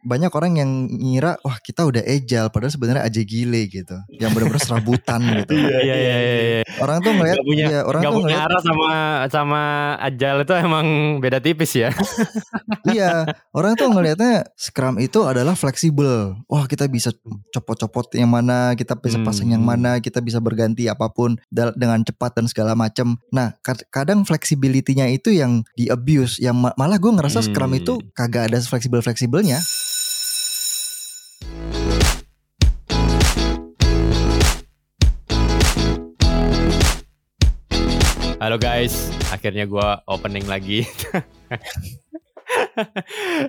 banyak orang yang ngira wah kita udah agile padahal sebenarnya aja gile gitu. Yang benar-benar serabutan gitu. Iya iya iya. iya. Orang tuh ngeliat Gak punya, ya, orang gak tuh punya ngeliat arah sama sama agile itu emang beda tipis ya. iya, orang tuh ngelihatnya Scrum itu adalah fleksibel. Wah, kita bisa copot-copot yang mana, kita bisa pasang yang Hmm. mana, kita bisa berganti apa pun dengan cepat dan segala macam. Nah, kad- kadang flexibility-nya itu yang di abuse, yang ma- malah gue ngerasa Scrum Hmm. itu kagak ada fleksibel-fleksibelnya. Halo guys, akhirnya gua opening lagi.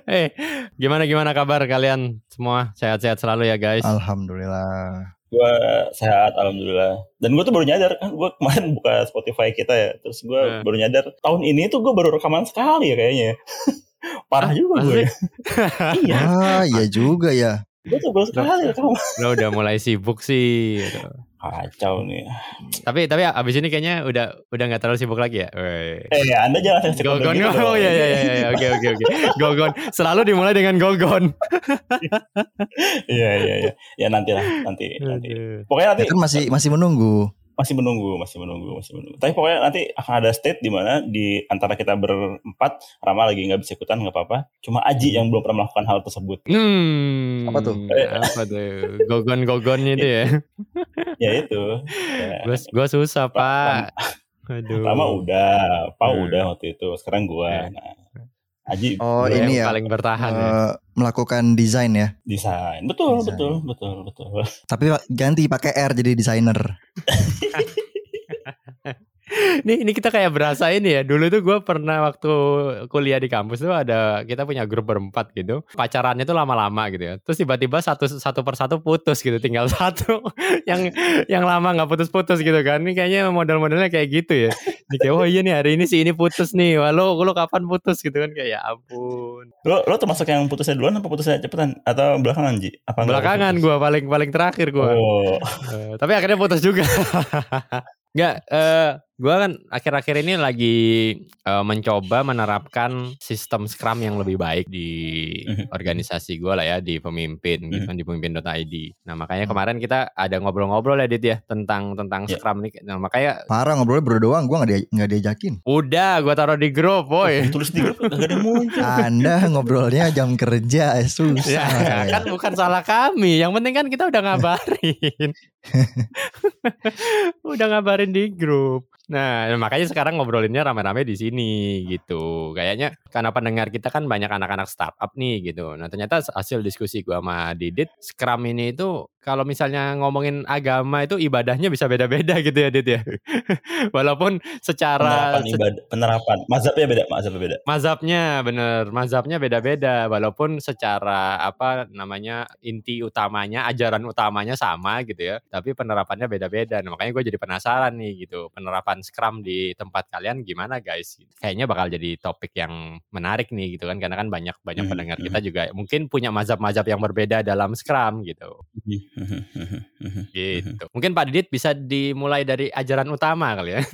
Eh, gimana gimana kabar kalian semua? Sehat-sehat selalu ya guys. Alhamdulillah. Gue sehat, alhamdulillah. Dan gue tuh baru nyadar kan, gue kemarin buka Spotify kita ya, terus gue Hmm. baru nyadar tahun ini tuh gue baru rekaman sekali ya kayaknya. Parah juga gue. ya. iya, Ah, iya juga ya. gue tuh baru sekali rekaman. Lo udah mulai sibuk sih. gitu. Kacau nih. Tapi tapi abis ini kayaknya udah udah nggak terlalu sibuk lagi ya. Wey. Eh, anda jangan kasih Gogon, gitu oh ya ya ya ya, oke oke oke. Gogon, selalu dimulai dengan gogon. Iya, iya, iya. Ya nanti lah, nanti, nanti. Pokoknya nanti Ya kan masih masih menunggu. Masih menunggu, masih menunggu, masih menunggu. Tapi pokoknya nanti akan ada state di mana di antara kita berempat, Rama lagi nggak bisa ikutan nggak apa-apa. Cuma Aji yang belum pernah melakukan hal tersebut. Hmm, Apa tuh? Apa tuh? Gogon-gogonnya itu ya. Ya itu. Ya. Gue gue susah pak. Aduh. Pertama udah, Pau Hmm. udah waktu itu. Sekarang gua. Hmm. Nah, Aji Oh, ini yang ya. paling bertahan ya. eh, melakukan desain ya. desain. Betul, Desain. betul, betul, betul. Tapi ganti pakai R jadi desainer. Ini ini kita kayak berasa ini ya. Dulu tuh gue pernah waktu kuliah di kampus tuh ada kita punya grup berempat gitu. Pacarannya tuh lama-lama gitu ya. Terus tiba-tiba satu satu persatu putus gitu. Tinggal satu yang yang lama nggak putus-putus gitu kan. Ini kayaknya model-modelnya kayak gitu ya. Ini kayak oh iya nih hari ini si ini putus nih. Lo, lo kapan putus gitu kan kayak ya ampun. Lo lo termasuk yang putusnya duluan apa putusnya cepetan atau belakangan Ji? Apa Belakangan gue paling paling terakhir gue. Oh, Eh, tapi akhirnya putus juga. Enggak, eh gue kan akhir-akhir ini lagi eh, mencoba menerapkan sistem Scrum yang lebih baik di Mhm. organisasi gue lah ya di pemimpin gitu Mhm. kan di pemimpin.id. Nah makanya kemarin kita ada ngobrol-ngobrol ya Dit ya tentang tentang Ya. Scrum nih. Nah makanya Parah ngobrolnya berdua doang, gue nggak dia, nggak diajakin. udah gue taruh di grup, boy. tulis di grup gak ada muncul. Anda ngobrolnya jam kerja eh, susah. Ya, kan bukan salah kami. Yang penting kan kita udah ngabarin. udah ngabarin di grup. Nah, makanya sekarang ngobrolinnya rame-rame di sini gitu. Kayaknya karena pendengar kita kan banyak anak-anak startup nih gitu. Nah, ternyata hasil diskusi gua sama Didit, Scrum ini itu kalau misalnya ngomongin agama itu ibadahnya bisa beda-beda gitu ya, Dit ya. Walaupun secara penerapan ibadah, penerapan. Mazhabnya beda, mazhabnya beda. Mazhabnya bener, mazhabnya beda-beda walaupun secara apa namanya inti utamanya, ajaran utamanya sama gitu ya, tapi penerapannya beda-beda. Nah, makanya gue jadi penasaran nih gitu, penerapan Scrum di tempat kalian gimana guys? Kayaknya bakal jadi topik yang menarik nih gitu kan, karena kan banyak banyak Mhm, pendengar kita juga mungkin punya mazhab-mazhab yang berbeda dalam Scrum gitu. Gitu. Mungkin Pak Didit bisa dimulai dari ajaran utama kali ya.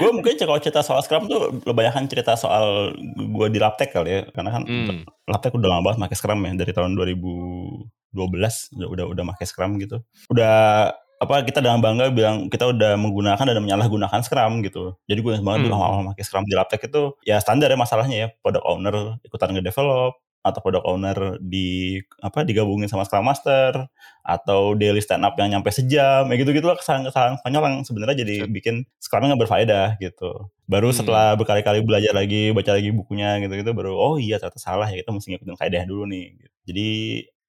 gue mungkin kalau cerita soal Scrum tuh kebanyakan cerita soal gue di Laptek kali ya. Karena kan Hmm. Laptek udah lama banget pakai Scrum ya dari tahun 2012 udah udah udah pakai Scrum gitu. Udah apa kita dengan bangga bilang kita udah menggunakan dan menyalahgunakan Scrum gitu. Jadi gue banget Hmm. dulu awal-awal pakai Scrum di Laptek itu ya standar ya masalahnya ya product owner ikutan ngedevelop atau product owner di apa digabungin sama Scrum Master atau daily stand up yang nyampe sejam ya gitu-gitu lah kesalahan-kesalahan konyol yang sebenarnya jadi bikin Scrum nggak berfaedah gitu. Baru Hmm. setelah berkali-kali belajar lagi, baca lagi bukunya gitu-gitu baru oh iya ternyata salah ya kita mesti ngikutin kaidah dulu nih. gitu. Jadi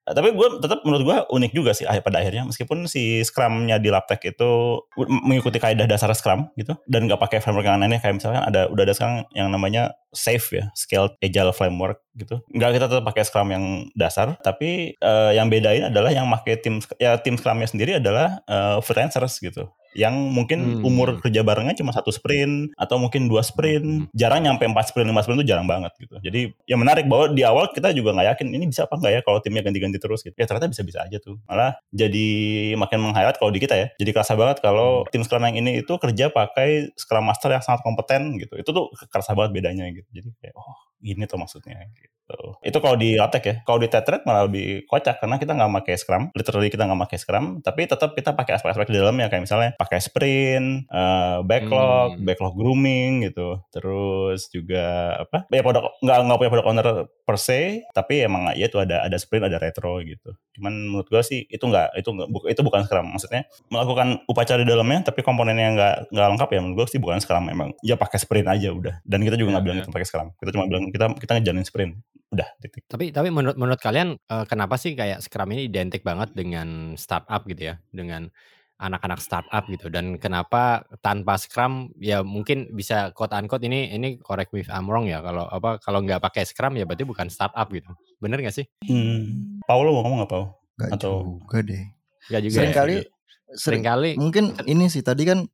eh, tapi gue tetap menurut gue unik juga sih akhir pada akhirnya. Meskipun si Scrum-nya di Laptek itu mengikuti kaidah dasar Scrum gitu dan nggak pakai framework yang aneh kayak misalkan ada udah ada sekarang yang namanya SAFe ya, Scaled Agile Framework gitu. Nggak kita tetap pakai Scrum yang dasar, tapi eh, yang bedain adalah yang pakai tim ya tim Scrum-nya sendiri adalah eh, freelancers gitu. Yang mungkin Hmm. umur kerja barengnya cuma satu sprint atau mungkin dua sprint, jarang nyampe empat sprint lima sprint itu jarang banget gitu. Jadi yang menarik bahwa di awal kita juga nggak yakin ini bisa apa nggak ya kalau timnya ganti-ganti terus gitu. Ya ternyata bisa-bisa aja tuh. Malah jadi makin meng-highlight kalau di kita ya. Jadi kerasa banget kalau tim Scrum yang ini itu kerja pakai Scrum Master yang sangat kompeten gitu. Itu tuh kerasa banget bedanya gitu. Jadi kayak oh gini tuh maksudnya gitu. Itu kalau di Laptek ya. Kalau di Tetred malah lebih kocak karena kita nggak pakai Scrum. Literally kita nggak pakai Scrum, tapi tetap kita pakai aspek-aspek di dalamnya kayak misalnya pakai sprint, uh, backlog, Hmm. backlog grooming gitu. Terus juga apa? Ya produk nggak nggak punya product owner per se, tapi emang ya itu ada ada sprint, ada retro gitu. Cuman menurut gua sih itu nggak itu nggak itu bukan Scrum. Maksudnya melakukan upacara di dalamnya tapi komponennya nggak nggak lengkap ya menurut gua sih bukan Scrum emang. Ya pakai sprint aja udah. Dan kita juga nggak Ya, bilang ya. itu pakai Scrum. Kita cuma bilang kita kita ngejalanin sprint. Udah titik. Tapi tapi menurut menurut kalian eh, kenapa sih kayak Scrum ini identik banget dengan startup gitu ya, dengan anak-anak startup gitu dan kenapa tanpa Scrum ya mungkin bisa quote unquote ini ini correct me if I'm wrong ya kalau apa kalau nggak pakai Scrum ya berarti bukan startup gitu. Bener gak sih? Hmm. Paulo mau ngomong nggak Pau? Gak Atau- juga deh. Gak juga. Sering ya? kali sering Seringkali mungkin ini sih tadi kan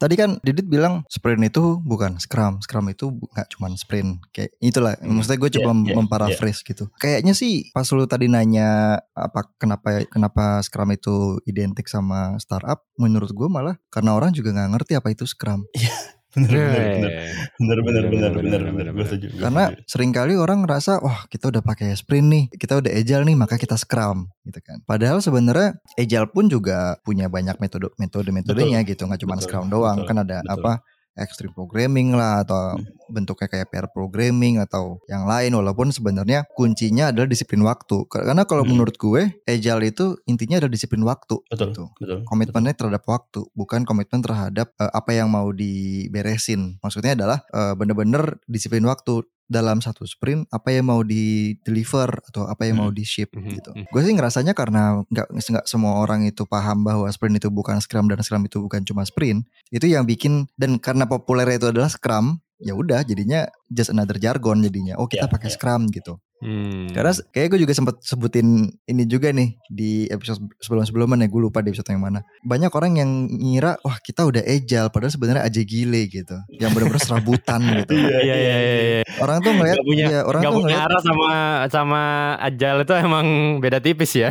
tadi kan Didit bilang sprint itu bukan scrum scrum itu nggak cuman sprint kayak itulah. Hmm, maksudnya gue coba iya, iya, memparaphrase gitu. Kayaknya sih pas lu tadi nanya apa kenapa kenapa scrum itu identik sama startup menurut gue malah karena orang juga nggak ngerti apa itu scrum. Bener bener bener Eh, bener. bener bener bener bener bener, Gue setuju. karena sering kali orang ngerasa wah kita udah pakai sprint nih kita udah agile nih maka kita scrum gitu kan. Padahal sebenarnya agile pun juga punya banyak metode metode metodenya gitu nggak cuma scrum doang. betul, kan ada betul. apa extreme programming lah atau Hmm. bentuknya kayak pair programming atau yang lain walaupun sebenarnya kuncinya adalah disiplin waktu karena kalau Hmm. menurut gue agile itu intinya adalah disiplin waktu betul gitu betul. komitmennya terhadap waktu bukan komitmen terhadap eh, apa yang mau diberesin maksudnya adalah eh, bener-bener disiplin waktu dalam satu sprint apa yang mau di deliver atau apa yang mau Hmm. di ship Mhm, gitu mhm. gue sih ngerasanya karena nggak nggak semua orang itu paham bahwa sprint itu bukan scrum dan scrum itu bukan cuma sprint itu yang bikin dan karena populer itu adalah scrum ya udah jadinya just another jargon jadinya oh kita Ya, pakai ya. scrum gitu Hmm. karena kayak gue juga sempat sebutin ini juga nih di episode sebelum-sebelumnya gue lupa di episode yang mana. Banyak orang yang ngira wah kita udah agile padahal sebenarnya aja gile gitu. Yang bener-bener serabutan gitu. Iya Iya iya iya. iya. Orang tuh ngeliat Gak punya ya, orang Gak tuh punya ngeliat arah sama sama agile itu emang beda tipis ya.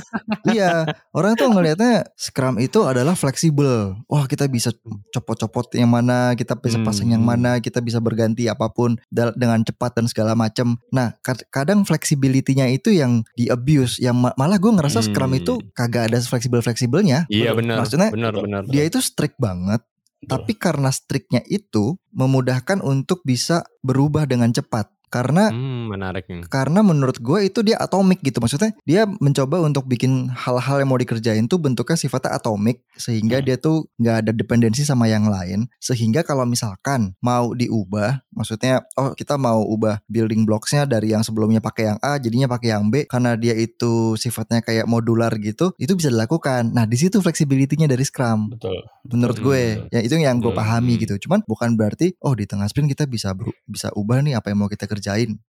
iya, orang tuh ngelihatnya Scrum itu adalah fleksibel. Wah, kita bisa copot-copot yang mana, kita bisa pasang yang Hmm. mana, kita bisa berganti apa pun dengan cepat dan segala macam. Nah, kadang flexibility-nya itu yang di abuse, yang ma- malah gue ngerasa Scrum Hmm. itu kagak ada fleksibel-fleksibelnya. Iya Betul. benar. Maksudnya, benar benar. Dia itu strict banget, Betul. tapi karena strictnya itu memudahkan untuk bisa berubah dengan cepat. Karena Hmm, menarik karena menurut gue itu dia atomik gitu maksudnya dia mencoba untuk bikin hal-hal yang mau dikerjain tuh bentuknya sifatnya atomik sehingga Hmm. dia tuh nggak ada dependensi sama yang lain sehingga kalau misalkan mau diubah maksudnya oh kita mau ubah building blocks-nya dari yang sebelumnya pakai yang A jadinya pakai yang B karena dia itu sifatnya kayak modular gitu itu bisa dilakukan nah di situ flexibility-nya dari Scrum betul. menurut Betul, gue betul. ya itu yang gue pahami Hmm. gitu cuman bukan berarti oh di tengah sprint kita bisa bisa ubah nih apa yang mau kita kerjain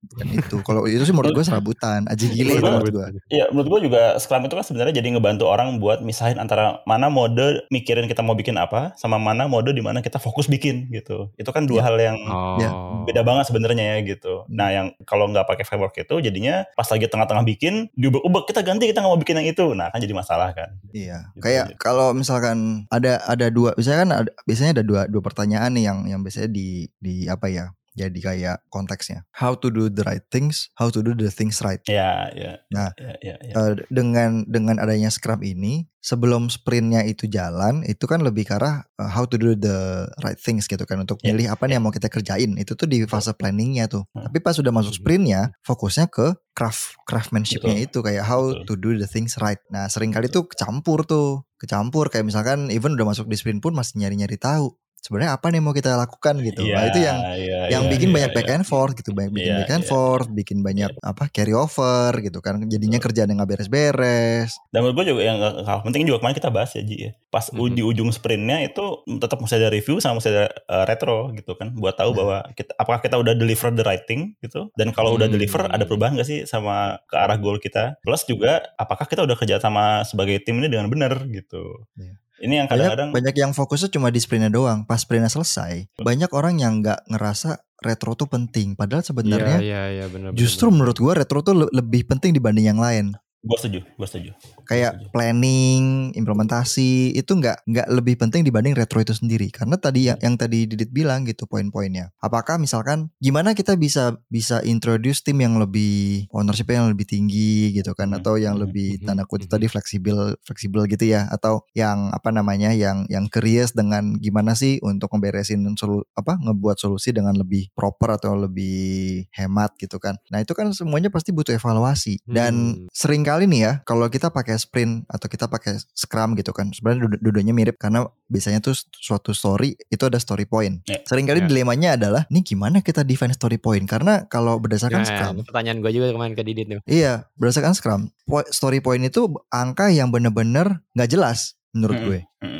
bukan itu kalau itu sih menurut gue serabutan aja gile itu Menurut gue Iya, menurut gua juga Scrum itu kan sebenarnya jadi ngebantu orang buat misahin antara mana mode mikirin kita mau bikin apa sama mana mode di mana kita fokus bikin gitu. Itu kan dua Iya. hal yang Oh. Ya, beda banget sebenarnya ya gitu. Nah, yang kalau nggak pakai framework itu jadinya pas lagi tengah-tengah bikin diubah-ubah kita ganti kita nggak mau bikin yang itu. Nah, kan jadi masalah kan. iya Gitu kayak kalau misalkan ada ada dua biasanya kan ada, biasanya ada dua dua pertanyaan nih yang yang biasanya di di apa ya jadi kayak konteksnya. How to do the right things how to do the things right. Ya, ya. Nah, ya, ya, ya. Eh, dengan dengan adanya Scrum ini sebelum sprintnya itu jalan itu kan lebih ke arah eh, how to do the right things gitu kan. Untuk Ya, milih apa nih yang mau kita kerjain. Itu tuh di fase planningnya tuh. Hmm. tapi pas sudah masuk sprintnya fokusnya ke craft craftsmanshipnya itu. Kayak how Betul. to do the things right. Nah sering kali tuh kecampur tuh. Kecampur. Kayak misalkan even udah masuk di sprint pun masih nyari nyari tahu sebenarnya apa nih mau kita lakukan gitu nah Iya, itu yang iya, yang iya, bikin iya, banyak iya. back and forth gitu banyak bikin Iya, back and iya. forth bikin banyak apa carry over gitu kan jadinya kerjaan yang nggak beres-beres Dan menurut gue juga yang gak kalah penting juga kemarin kita bahas ya Ji ya. Pas Mhm. di ujung sprintnya itu tetap mesti ada review sama mesti ada uh, retro gitu kan. Buat tahu Nah. bahwa kita, apakah kita udah deliver the right thing gitu. Dan kalau udah Hmm. deliver ada perubahan gak sih sama ke arah goal kita. Plus juga apakah kita udah kerja sama sebagai tim ini dengan benar gitu. Iya. Ini yang banyak kadang-kadang banyak yang fokusnya cuma di sprintnya doang. Pas sprintnya selesai banyak orang yang nggak ngerasa retro tuh penting. Padahal sebenarnya Iya iya iya benar. justru menurut gua retro tuh le- lebih penting dibanding yang lain Gue setuju, gue setuju. kayak Setuju. planning, implementasi itu nggak nggak lebih penting dibanding retro itu sendiri. Karena tadi yang, yang tadi Didit bilang gitu poin-poinnya. Apakah misalkan gimana kita bisa bisa introduce tim yang lebih ownership yang lebih tinggi gitu kan Hmm, atau yang hmm, lebih hmm, tanda kutip tadi fleksibel fleksibel gitu ya atau yang apa namanya yang yang curious dengan gimana sih untuk memberesin solu, apa ngebuat solusi dengan lebih proper atau lebih hemat gitu kan. Nah, itu kan semuanya pasti butuh evaluasi dan Hmm. sering kali nih ya kalau kita pakai sprint atau kita pakai scrum gitu kan sebenarnya dua-duanya mirip karena biasanya tuh suatu story itu ada story point Ya. sering kali Ya. dilemanya adalah nih gimana kita define story point karena kalau berdasarkan Nah, scrum itu pertanyaan gue juga kemarin ke Didit tuh. iya berdasarkan scrum story point itu angka yang bener-bener nggak jelas menurut Mm-mm. gue Mm-mm, mm.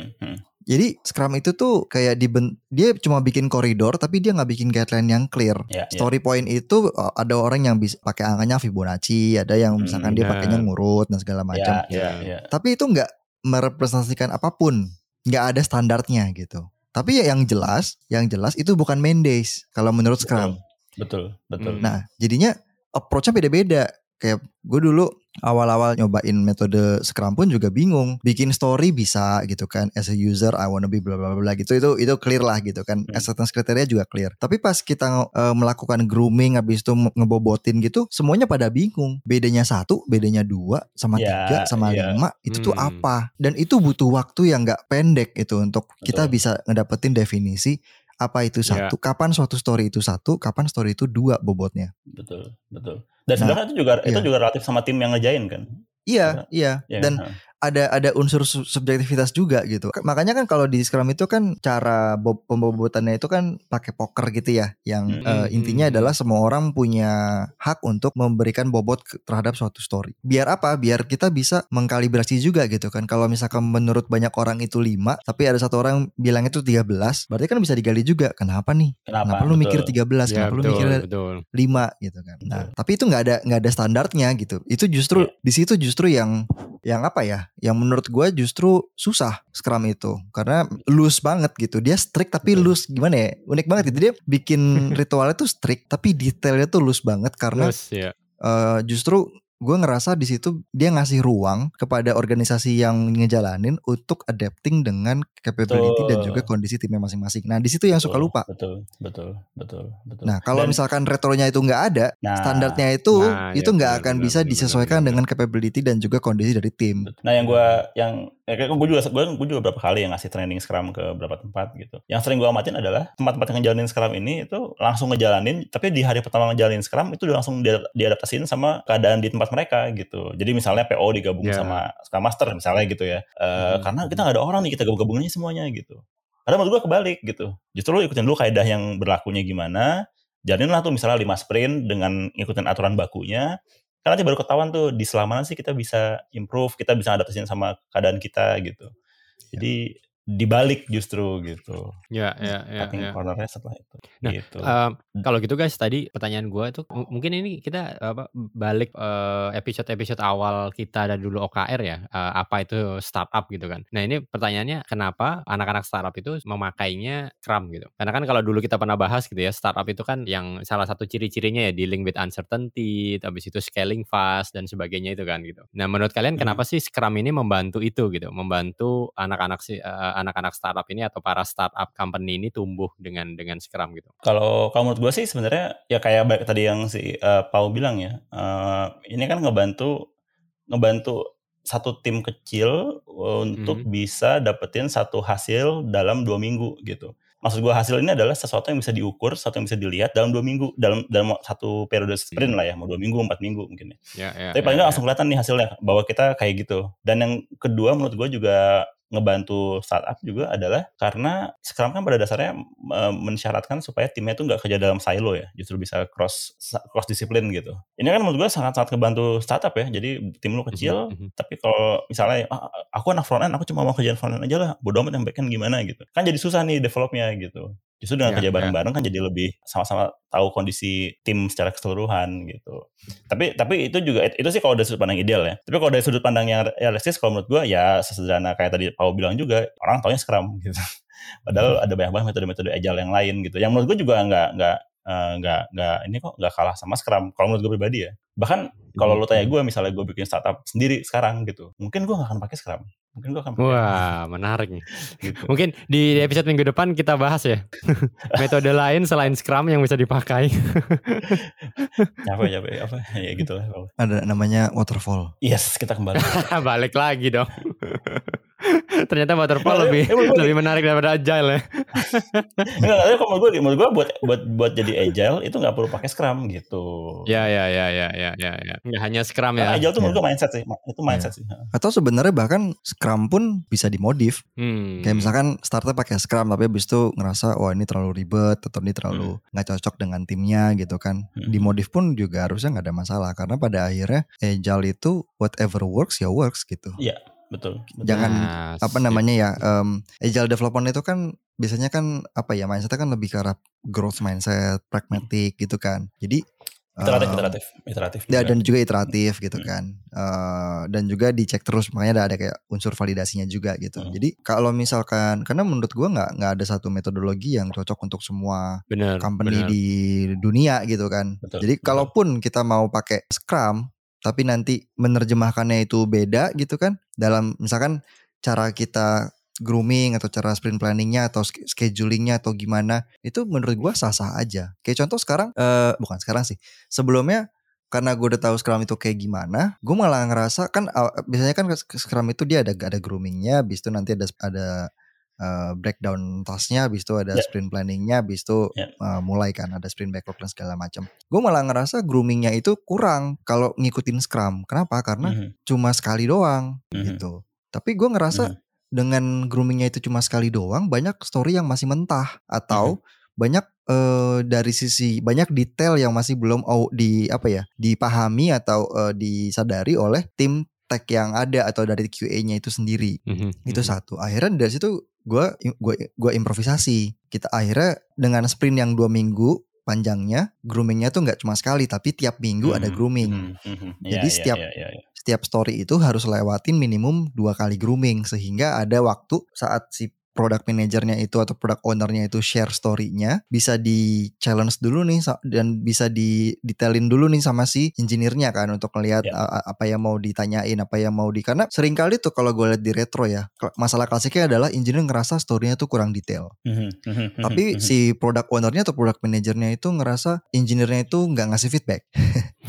Jadi scrum itu tuh kayak diben dia cuma bikin koridor tapi dia nggak bikin guideline yang clear Ya, ya. Story point itu uh, ada orang yang bisa pakai angkanya Fibonacci, ada yang misalkan dia Hmm, pakainya ngurut dan segala macam. Ya, ya, ya. Tapi itu nggak merepresentasikan apa pun, nggak ada standarnya gitu. Tapi ya yang jelas, yang jelas itu bukan main days kalau menurut Scrum. Betul, betul. Hmm. Nah, jadinya approach-nya beda-beda. Kayak gue dulu awal-awal nyobain metode Scrum pun juga bingung. Bikin story bisa gitu kan. As a user I wanna be bla bla bla gitu. Itu itu clear lah gitu kan. Hmm. Acceptance kriteria juga clear. Tapi pas kita eh, melakukan grooming habis itu nge- ngebobotin gitu, semuanya pada bingung. Bedanya satu, bedanya dua, sama Ya, tiga, sama ya. lima, itu tuh Hmm. apa? Dan itu butuh waktu yang nggak pendek itu untuk kita Betul. bisa ngedapetin definisi apa itu Ya. satu, kapan suatu story itu satu, kapan story itu dua bobotnya. betul, betul. Dan Nah, sebenarnya itu juga itu iya. juga relatif sama tim yang ngejain kan. Iya, iya. Ya, Dan kan? Ada ada unsur su- subjektivitas juga gitu. Makanya kan kalau di Scrum itu kan cara bo- pembobotannya itu kan pakai poker gitu ya. Yang Hmm. eh, intinya adalah semua orang punya hak untuk memberikan bobot terhadap suatu story. Biar apa? Biar kita bisa mengkalibrasi juga gitu kan. Kalau misalkan menurut banyak orang itu 5, tapi ada satu orang bilang itu 13, berarti kan bisa digali juga. Kenapa nih? Kenapa? Kenapa, lu mikir Betul. 13? Ya, Kenapa lu mikir betul. 5 gitu kan. Nah, Betul. tapi itu nggak ada nggak ada standarnya gitu. Itu justru Iya. di situ justru yang yang apa ya? Yang menurut gue justru susah Scrum itu karena loose banget gitu. Dia strict tapi loose gimana ya? Unik banget gitu. Dia bikin ritualnya tuh strict tapi detailnya tuh loose banget karena Terus ya. eh, justru gue ngerasa di situ dia ngasih ruang kepada organisasi yang ngejalanin untuk adapting dengan capability dan Betul. juga kondisi timnya masing-masing. Nah, di situ yang suka Betul, lupa. Betul, betul, betul, betul. Nah, kalau Dan- misalkan retronya itu nggak ada, Nah, standarnya itu Nah, itu iya, nggak benar, akan benar, bisa benar, disesuaikan benar, dengan capability dan juga kondisi dari tim. Nah yang gue yang ya, kayak gue juga gue, gue juga beberapa kali yang ngasih training Scrum ke beberapa tempat gitu. Yang sering gue amatin adalah tempat-tempat yang ngejalanin Scrum ini itu langsung ngejalanin, tapi di hari pertama ngejalanin Scrum itu udah langsung dia- diadaptasiin sama keadaan di tempat mereka gitu. Jadi misalnya PO digabung Ya. sama Scrum Master misalnya gitu ya. Eh, Hmm. Karena kita nggak ada orang nih kita gabung-gabungin aja semuanya gitu. Padahal menurut gue kebalik gitu. Justru lu ikutin dulu kaedah yang berlakunya gimana. Jalanin lah tuh misalnya 5 sprint dengan ngikutin aturan bakunya. Karena nanti baru ketahuan tuh di selama sih kita bisa improve, kita bisa adaptasiin sama keadaan kita gitu. Jadi dibalik justru gitu. Ya, ya, ya, Cutting ya. cornernya setelah itu. Nah, gitu. Eh, kalau gitu guys tadi pertanyaan gue tuh m- mungkin ini kita apa balik eh, episode-episode awal kita dari dulu OKR ya eh, apa itu startup gitu kan. Nah ini pertanyaannya kenapa anak-anak startup itu memakainya Scrum gitu? Karena kan kalau dulu kita pernah bahas gitu ya startup itu kan yang salah satu ciri-cirinya ya dealing with uncertainty, habis itu scaling fast dan sebagainya itu kan gitu. Nah menurut kalian Hmm. kenapa sih Scrum ini membantu itu gitu? Membantu anak-anak si eh, anak-anak startup ini atau para startup company ini tumbuh dengan dengan Scrum gitu? Kalau kalau menurut gue sih sebenarnya ya kayak balik tadi yang si eh, Pau bilang ya, eh, ini kan ngebantu ngebantu satu tim kecil untuk Mhm. bisa dapetin satu hasil dalam dua minggu gitu. Maksud gue hasil ini adalah sesuatu yang bisa diukur, sesuatu yang bisa dilihat dalam dua minggu, dalam dalam satu periode sprint lah ya, mau dua minggu, empat minggu mungkin ya. Ya, ya, Tapi ya, paling nggak ya. langsung kelihatan nih hasilnya bahwa kita kayak gitu. Dan yang kedua menurut gue juga ngebantu startup juga adalah karena Scrum kan pada dasarnya eh, mensyaratkan supaya timnya itu nggak kerja dalam silo ya, justru bisa cross cross disiplin gitu. Ini kan menurut gue sangat-sangat ngebantu startup ya. Jadi tim lu kecil, Mhm, mhm. tapi kalau misalnya "Ah, aku anak front end, aku cuma mau kerjaan front end aja lah, bodo amat yang back end gimana gitu. Kan jadi susah nih developnya gitu. Justru dengan Ya, kerja ya. bareng-bareng kan jadi lebih sama-sama tahu kondisi tim secara keseluruhan gitu. Tapi tapi itu juga itu sih kalau dari sudut pandang ideal ya. Tapi kalau dari sudut pandang yang realistis kalau menurut gua ya sesederhana kayak tadi Pau bilang juga orang taunya Scrum gitu. Padahal ada banyak banget metode-metode agile yang lain gitu. Yang menurut gua juga nggak nggak eh, nggak nggak ini kok nggak kalah sama Scrum. Kalau menurut gue pribadi ya. Bahkan kalau lo tanya gue misalnya gue bikin startup sendiri sekarang gitu, mungkin gue nggak akan pakai Scrum. Mungkin gue akan pakai Wah, menarik nih. gitu. Mungkin di episode minggu depan kita bahas ya metode lain selain Scrum yang bisa dipakai. Capek capek apa ya gitulah. Ada namanya waterfall. Yes kita kembali. Balik lagi dong. Ternyata waterfall lebih Eh, gue- lebih menarik daripada agile ya. Enggak, tapi kalau menurut gue, menurut gue buat buat buat jadi agile itu nggak perlu pakai Scrum gitu. Ya ya ya ya ya ya ya. Nggak hanya Scrum Nah, ya. agile tuh menurut gue mindset sih, itu mindset sih. Atau sebenarnya bahkan Scrum pun bisa dimodif. Hmm. Kayak misalkan startnya pakai Scrum tapi habis itu ngerasa wah ini terlalu ribet atau ini terlalu nggak cocok dengan timnya gitu kan. Hmm. Dimodif pun juga harusnya nggak ada masalah karena pada akhirnya agile itu whatever works ya works gitu. Betul. betul. Jangan Nah, apa namanya ya em, agile development itu kan biasanya kan apa ya mindsetnya kan lebih ke arah growth mindset, pragmatic gitu kan. Jadi Iteratif, em, iteratif, iteratif. Ya, juga. dan juga iteratif gitu Hmm. kan. Eh, dan juga dicek terus makanya ada, ada kayak unsur validasinya juga gitu. Hmm. Jadi kalau misalkan karena menurut gua nggak nggak ada satu metodologi yang cocok untuk semua bener. company bener. di dunia gitu kan. Betul, Jadi kalaupun kita mau pakai Scrum tapi nanti menerjemahkannya itu beda gitu kan dalam misalkan cara kita grooming atau cara sprint planningnya atau sch- schedulingnya atau gimana itu menurut gua sah-sah aja. Kayak contoh sekarang eh bukan sekarang sih. Sebelumnya karena gue udah tahu Scrum itu kayak gimana, gue malah ngerasa kan biasanya kan Scrum itu dia ada ada groomingnya, habis itu nanti ada ada eh, breakdown tasknya, habis itu ada Ya. sprint planningnya, habis itu Ya. eh, mulai kan ada sprint backlog dan segala macam. Gue malah ngerasa groomingnya itu kurang kalau ngikutin Scrum. Kenapa? Karena Mhm, cuma sekali doang Mhm. gitu. Tapi gue ngerasa mhm. dengan groomingnya itu cuma sekali doang, banyak story yang masih mentah atau banyak eh, dari sisi banyak detail yang masih belum au- di apa ya dipahami atau eh, disadari oleh tim tech yang ada atau dari QA-nya itu sendiri Mhm, itu mhm. satu akhirnya dari situ gue gua gua improvisasi kita akhirnya dengan sprint yang dua minggu panjangnya groomingnya tuh nggak cuma sekali tapi tiap minggu ada Mhm, grooming mhm, mhm. Jadi Iya, iya, setiap- iya, iya, iya. setiap story itu harus lewatin minimum dua kali grooming sehingga ada waktu saat si product manajernya itu atau product ownernya itu share story-nya bisa di challenge dulu nih dan bisa di detailin dulu nih sama si engineer-nya kan untuk melihat a- apa yang mau ditanyain apa yang mau di karena sering kali tuh kalau gue lihat di retro ya masalah klasiknya adalah engineer ngerasa story-nya tuh kurang detail. Mhm, mhm, mhm, tapi si product ownernya atau product manajernya itu ngerasa engineer-nya itu nggak ngasih feedback.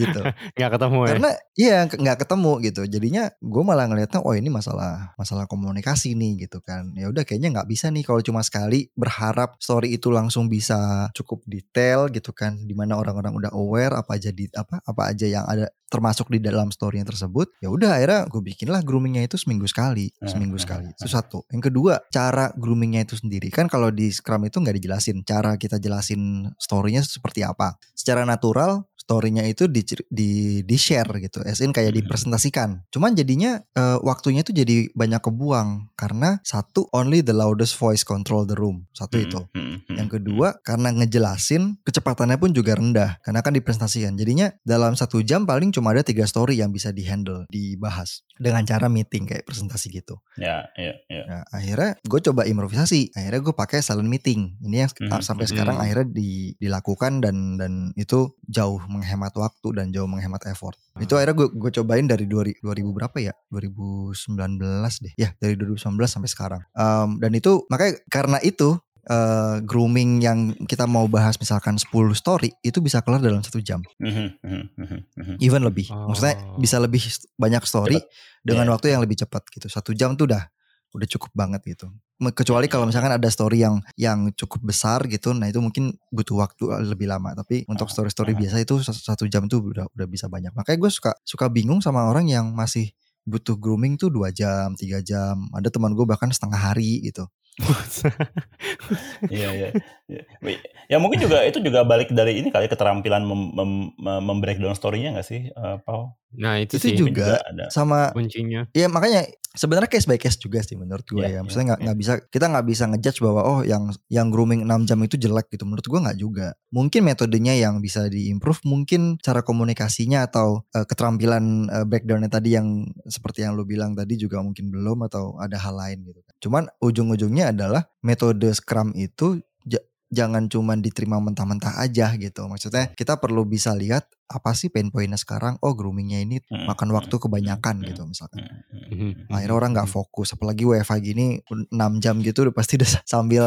Gitu. Nggak ketemu ya. karena iya nggak ketemu gitu. Jadinya gue malah ngeliatnya oh ini masalah masalah komunikasi nih gitu kan. Ya udah kayaknya nggak bisa nih kalau cuma sekali berharap story itu langsung bisa cukup detail gitu kan di mana orang-orang udah aware apa aja di apa apa aja yang ada termasuk di dalam story tersebut ya udah akhirnya gue bikinlah groomingnya itu seminggu sekali Hmm, seminggu hmm, sekali. hmm, itu satu. Yang kedua cara groomingnya itu sendiri. Kan kalau di Scrum itu nggak dijelasin cara kita jelasin storynya seperti apa. Secara natural story-nya itu di di di share gitu as in kayak Mhm. dipresentasikan cuman jadinya eh, waktunya itu jadi banyak kebuang karena satu only the loudest voice control the room satu Mhm, itu mhm, yang kedua karena ngejelasin kecepatannya pun juga rendah karena kan dipresentasikan. Jadinya dalam satu jam paling cuma ada tiga story yang bisa dihandle, dibahas dengan cara meeting kayak presentasi gitu. Ya, ya, ya. Nah akhirnya gue coba improvisasi. Akhirnya gue pakai silent meeting. Ini yang Mhm, sampai mhm. sekarang akhirnya di- dilakukan dan dan itu jauh menghemat waktu dan jauh menghemat effort. Itu akhirnya gue gue cobain dari 2000, 2000 berapa ya? 2019 deh. Ya dari 2019 sampai sekarang. Em, dan itu makanya karena itu eh, grooming yang kita mau bahas misalkan 10 story itu bisa kelar dalam satu jam, Mhm, mhm, mhm, even lebih. Maksudnya Oh. bisa lebih banyak story dengan Iya. waktu yang lebih cepat gitu. Satu jam tuh udah udah cukup banget gitu. Kecuali kalau misalkan ada story yang yang cukup besar gitu, nah itu mungkin butuh waktu lebih lama. Tapi untuk Ah, story-story ah. biasa itu sa- satu jam tuh udah udah bisa banyak. Makanya gue suka suka bingung sama orang yang masih butuh grooming tuh dua jam, tiga jam. Ada teman gue bahkan setengah hari gitu. Iya, iya. iya. Ya mungkin juga itu juga balik dari ini kali keterampilan mem, mem, mem- membreakdown story-nya gak sih, eh, Paul? nah itu, Itu sih juga ada. Sama kuncinya. ya makanya sebenarnya case by case juga sih menurut gue Iya, ya. Maksudnya nggak iya, nggak bisa kita nggak bisa ngejudge bahwa oh yang yang grooming 6 jam itu jelek gitu. Menurut gue nggak juga. Mungkin metodenya yang bisa diimprove, mungkin cara komunikasinya atau eh, keterampilan eh, breakdownnya tadi yang seperti yang lu bilang tadi juga mungkin belum atau ada hal lain gitu. Cuman ujung-ujungnya adalah metode Scrum itu ja- jangan cuman diterima mentah-mentah aja gitu. Maksudnya kita perlu bisa lihat apa sih pain pointnya sekarang. Oh groomingnya ini Hmm, makan hmm, waktu kebanyakan hmm, gitu misalkan. Hmm. Akhirnya orang nggak mhm. fokus. Apalagi WFH gini 6 jam gitu udah pasti udah sambil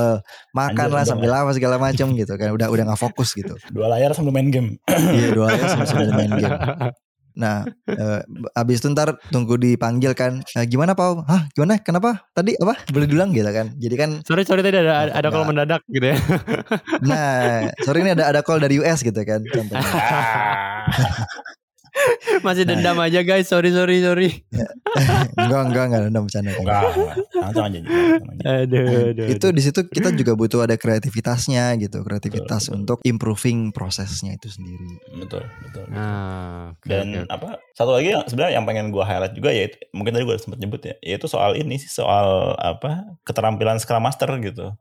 makan Anjir, lah, sambil apa segala macam gitu kan. Udah udah nggak fokus gitu. Dua layar sambil main game. Iya dua ya sama sambil main game. Nah, eh, abis itu ntar tunggu dipanggil kan. "Eh, gimana Pau? Hah, gimana? Kenapa? Tadi apa? Boleh diulang gitu kan. Jadi kan sorry sorry tadi ada ada, ada call mendadak gitu ya. nah, sore ini ada ada call dari US gitu kan contohnya. Ah. Masih Nah. dendam aja guys. Sorry sorry sorry. enggak, enggak, enggak ada bercanda. Enggak, enggak. Langsung aja. aja. Aduh, aduh. Itu di situ kita juga butuh ada kreativitasnya gitu, kreativitas Betul, betul. untuk improving prosesnya itu sendiri. Betul, betul. Nah, oke, Dan oke. apa satu lagi yang sebenarnya yang pengen gue highlight juga ya mungkin tadi gue sempat nyebut ya yaitu soal ini sih soal apa keterampilan Scrum Master gitu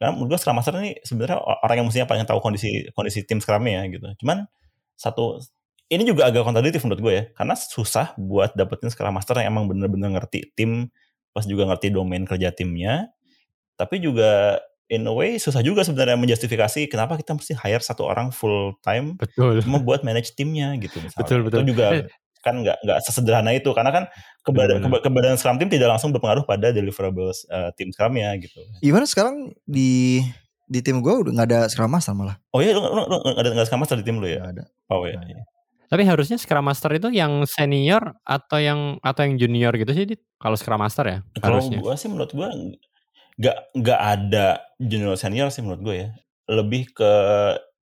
karena menurut gue Scrum Master ini sebenarnya orang yang mestinya paling tahu kondisi kondisi tim Scrumnya ya gitu cuman satu ini juga agak kontradiktif menurut gue ya karena susah buat dapetin Scrum Master yang emang bener-bener ngerti tim pas juga ngerti domain kerja timnya tapi juga in a way susah juga sebenarnya menjustifikasi kenapa kita mesti hire satu orang full time betul. cuma buat manage timnya gitu misalnya. Betul, betul. Itu juga Eh. kan nggak nggak sesederhana itu karena kan kebadan Benar. keba- kebadan Scrum tim tidak langsung berpengaruh pada deliverables eh, tim Scrumnya gitu. Gimana sekarang di di tim gue udah nggak ada scrum master malah. Oh iya lu, lu, lu nggak ada nggak Scrum Master di tim lu ya? Nggak ada. Oh iya. Nggak iya. Tapi harusnya Scrum Master itu yang senior atau yang atau yang junior gitu sih? Kalau Scrum Master ya Kalau harusnya. gue sih menurut gue nggak nggak ada junior senior sih menurut gue ya. Lebih ke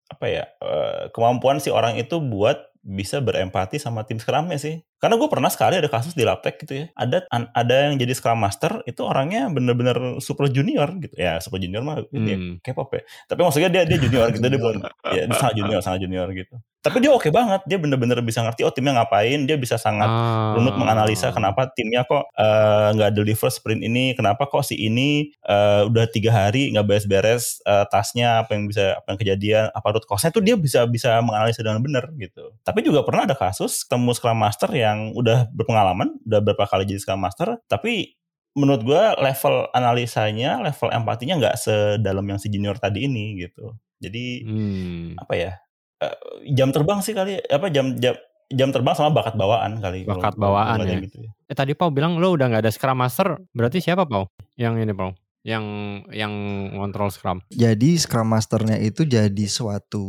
apa ya eh, kemampuan si orang itu buat bisa berempati sama tim Scrumnya sih. Karena gue pernah sekali ada kasus di Laptek gitu ya. Ada an- ada yang jadi Scrum Master itu orangnya bener-bener super junior gitu. Ya super junior mah ini ya, Hmm. K-pop ya. Tapi maksudnya dia dia junior gitu dia belum ya dia sangat junior sangat junior gitu. Tapi dia oke banget. Dia bener-bener bisa ngerti oh timnya ngapain. Dia bisa sangat Ah. runut menganalisa kenapa timnya kok eh, nggak deliver sprint ini, kenapa kok si ini eh, udah tiga hari nggak beres-beres eh, tasnya, apa yang bisa apa yang kejadian, apa root cause-nya tuh dia bisa bisa menganalisa dengan benar gitu. Tapi juga pernah ada kasus ketemu Scrum Master yang udah berpengalaman, udah berapa kali jadi Scrum Master, tapi menurut gua level analisanya, level empatinya nggak sedalam yang si junior tadi ini gitu. Jadi Hmm. apa ya eh, jam terbang sih kali apa jam jam jam terbang sama bakat bawaan kali kalau- Bakat kalau bawaan lihat ya. gitu ya. Eh tadi Pau bilang lo udah nggak ada Scrum Master, berarti siapa Pau? Yang ini Pau? Yang yang ngontrol Scrum. Jadi Scrum Masternya itu jadi suatu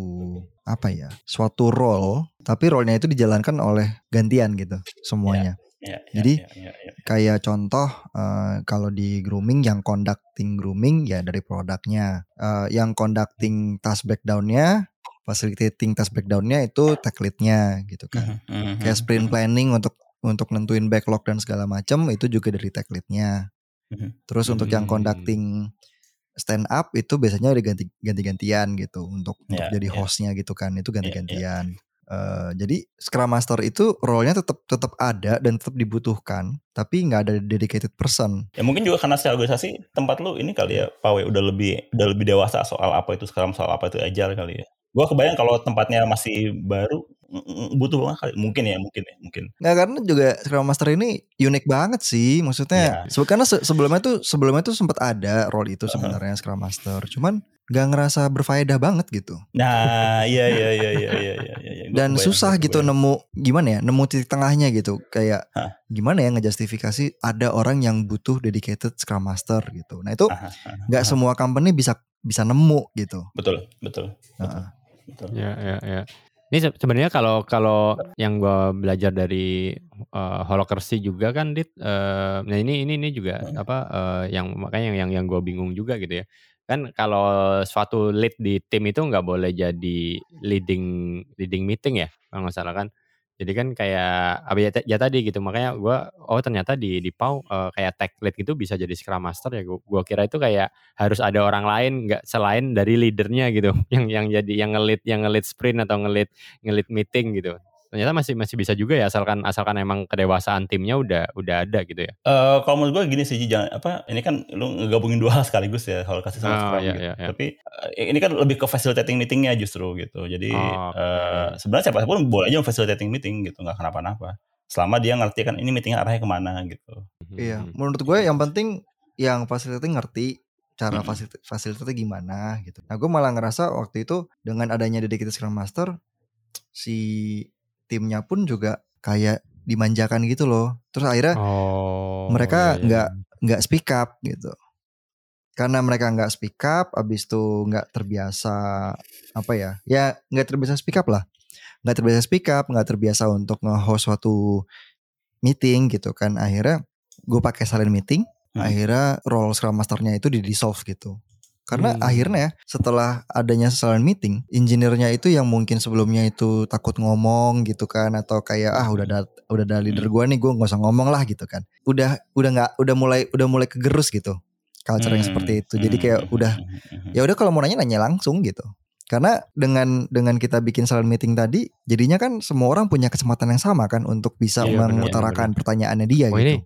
apa ya? Suatu role, tapi role-nya itu dijalankan oleh gantian gitu semuanya. Ya, ya, Jadi, ya, ya, ya. Kayak contoh eh, kalau di grooming yang conducting grooming ya dari produknya, Eh, yang conducting task breakdown-nya, facilitating task breakdown-nya itu tech lead-nya gitu kan. Mhm, mhm, Kayak sprint mhm, planning untuk untuk nentuin backlog dan segala macam itu juga dari tech lead-nya. Mhm. Terus untuk yang Hmm. conducting stand up itu biasanya udah ganti ganti-gantian gitu untuk untuk Ya, jadi ya. hostnya gitu kan itu ganti-gantian. Eh, jadi Scrum Master itu role-nya tetap tetap ada dan tetap dibutuhkan, tapi nggak ada dedicated person. Ya mungkin juga karena secara organisasi tempat lu ini kali ya, Pawe udah lebih udah lebih dewasa soal apa itu Scrum, soal apa itu Agile kali ya. Gua kebayang kalau tempatnya masih baru butuh banget kali. Mungkin ya, mungkin ya, mungkin. Nggak karena juga Scrum Master ini unik banget sih, maksudnya Iya. se- karena se- sebelumnya tuh sebelumnya tuh sempat ada role itu sebenarnya Scrum Master, cuman nggak ngerasa berfaedah banget gitu. Nah, iya iya iya iya iya iya iya. Dan kebayang, susah gitu nemu gimana ya nemu titik tengahnya gitu kayak Hah. gimana ya ngejustifikasi ada orang yang butuh dedicated scrum master gitu nah itu nggak semua company bisa bisa nemu gitu Betul, betul. Heeh. Betul. Ya, ya, ya. Ini se- sebenarnya kalau kalau yang gue belajar dari uh, Holocracy juga kan, dit. eh, nah ini ini ini juga Hmm. apa eh, yang makanya yang yang yang gue bingung juga gitu ya. Kan kalau suatu lead di tim itu nggak boleh jadi leading leading meeting ya, kalau nggak salah kan. Jadi kan kayak apa ya, ya tadi gitu makanya gue oh ternyata di di Pau eh, kayak tech lead gitu bisa jadi scrum master ya gue kira itu kayak harus ada orang lain nggak selain dari leadernya gitu yang yang jadi yang ngelit yang ngelit sprint atau ngelit ngelit meeting gitu ternyata masih masih bisa juga ya asalkan asalkan emang kedewasaan timnya udah udah ada gitu ya Eh, kalau menurut gue gini sih jangan apa ini kan lu ngegabungin dua hal sekaligus ya kalau kasih sama Oh, Scrum iya, gitu. iya, iya. Tapi eh, ini kan lebih ke facilitating meetingnya justru gitu. Jadi Oh, eh, sebenarnya siapa pun boleh aja facilitating meeting gitu nggak kenapa-napa. Selama dia ngerti kan ini meetingnya arahnya ke mana gitu. iya Hmm. menurut gue yang penting yang facilitating ngerti cara fasil- fasilitasnya gimana gitu. Nah gue malah ngerasa waktu itu dengan adanya dedicated Scrum Master si timnya pun juga kayak dimanjakan gitu loh. Terus akhirnya Oh. mereka iya, iya, nggak iya. nggak speak up gitu. Karena mereka nggak speak up, abis itu nggak terbiasa apa ya? Ya nggak terbiasa speak up lah. Nggak terbiasa speak up, nggak terbiasa untuk nge-host suatu meeting gitu kan. Akhirnya gue pakai silent meeting. Hmm. Akhirnya role Scrum Masternya itu di dissolve gitu. Karena Hmm. akhirnya setelah adanya silent meeting, engineer-nya itu yang mungkin sebelumnya itu takut ngomong gitu kan atau kayak ah udah ada udah ada leader Hmm. gua nih gua nggak usah ngomong lah gitu kan. Udah udah nggak udah mulai udah mulai kegerus gitu. Culture yang Hmm, seperti itu. Jadi hmm, kayak hmm, udah hmm, hmm, hmm. ya udah kalau mau nanya nanya langsung gitu. Karena dengan dengan kita bikin silent meeting tadi, jadinya kan semua orang punya kesempatan yang sama kan untuk bisa Iya, mengutarakan pertanyaannya dia Oh gitu. ini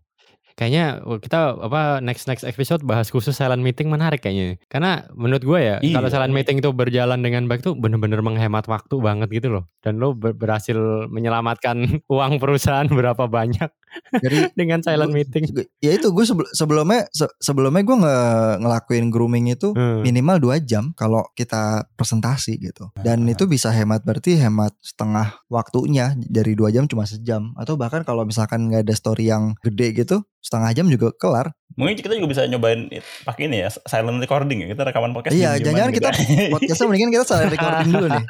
kayaknya kita apa next next episode bahas khusus silent meeting menarik kayaknya. Karena menurut gue ya Iya. kalau silent meeting itu berjalan dengan baik tuh bener-bener menghemat waktu banget gitu loh. Dan lo ber- berhasil menyelamatkan uang perusahaan berapa banyak Jadi dengan silent Gua- meeting. ya itu gue sebelumnya se- sebelumnya gue nge ngelakuin grooming itu Hmm. minimal dua jam kalau kita presentasi gitu dan itu bisa hemat berarti hemat setengah waktunya dari dua jam cuma sejam atau bahkan kalau misalkan nggak ada story yang gede gitu setengah jam juga kelar Mungkin kita juga bisa nyobain pakai ini ya silent recording ya. Kita rekaman podcast. Iya, jangan-jangan gitu. podcastnya mendingan kita salah recording dulu nih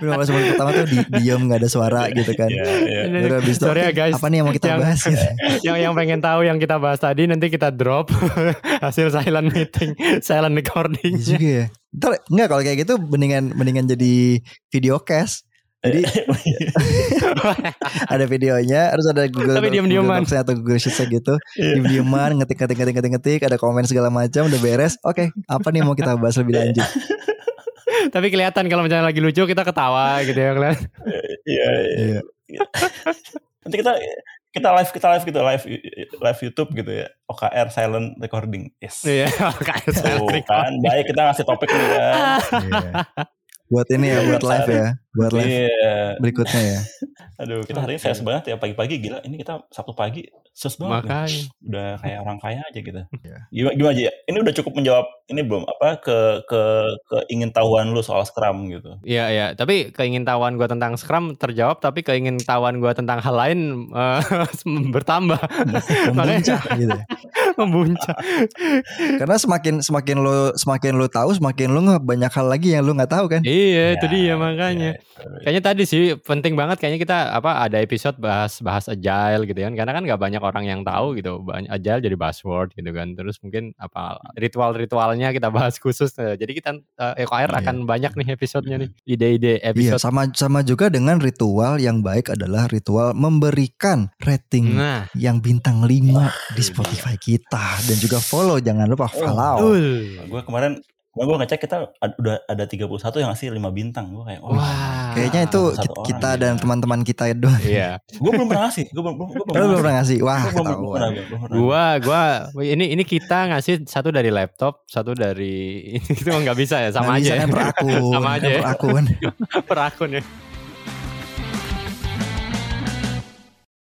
15 menit pertama tuh di, diem nggak ada suara gitu kan Iya, iya. Habis itu, ya, "Oke, guys. apa nih yang mau kita Yang- bahas gitu. yang yang pengen tahu yang kita bahas tadi nanti kita drop hasil silent meeting, silent recording. Iya juga ya. Ntar enggak kalau kayak gitu mendingan mendingan jadi video cast. Jadi ada videonya, harus ada Google, Tapi Google diem-dieman. Docs-nya atau Google Sheets gitu. Iya. Diem-dieman, ngetik ngetik ngetik ngetik ngetik, ada komen segala macam, udah beres. Oke, apa nih mau kita bahas lebih lanjut? Tapi kelihatan kalau misalnya lagi lucu kita ketawa gitu ya kelihatan. Iya, iya. Nanti kita kita live kita live gitu live live YouTube gitu ya. OKR silent recording. Yes. Iya, kayak silent Tuh recording. kan, baik kita ngasih topik nih kan. Iya. Buat ini ya, buat live ya, buat live Iya. berikutnya ya. Aduh, kita hari ini saya banget ya pagi-pagi gila. Ini kita Sabtu pagi sus banget. nih. Makanya. Udah kayak orang kaya aja gitu. Iya. Gimana, gimana aja ya? Ini udah cukup menjawab ini belum apa ke ke keingin tahuan lu soal Scrum gitu. Iya iya, tapi keingintahuan gue tentang Scrum terjawab, tapi keingintahuan gue tentang hal lain eh, bertambah, Memuncah gitu. ya. membuncah. Karena semakin semakin lo semakin lo tahu, semakin lo nggak banyak hal lagi yang lo nggak tahu kan. Iya, itu Ya, dia makanya. ya. Kayaknya tadi sih penting banget kayaknya kita apa ada episode bahas bahas agile gitu kan. Karena kan nggak banyak orang yang tahu gitu. Banyak agile jadi buzzword gitu kan. Terus mungkin apa ritual-ritualnya kita bahas khusus. Jadi kita eh, EKR Iya. akan banyak nih episodenya nih. Ide-ide Iya, episode. sama sama juga dengan ritual yang baik adalah ritual memberikan rating Nah, yang bintang 5 di Spotify kita dan juga follow jangan lupa follow. betul. Gue kemarin kemarin gue ngecek kita ad- udah ada 31 yang ngasih 5 bintang. Gue kayak wah. Wah. Kayaknya itu kita ya. dan teman-teman kita doang. Iya. Gue belum pernah ngasih. Gue belum belum gue belum pernah ngasih. Wah, belum, belum. Gua gua ini ini kita ngasih satu dari laptop, satu dari itu nggak bisa ya, sama Nggak aja bisa ya. kan per akun. Sama kan aja ya. per akun. per akun ya.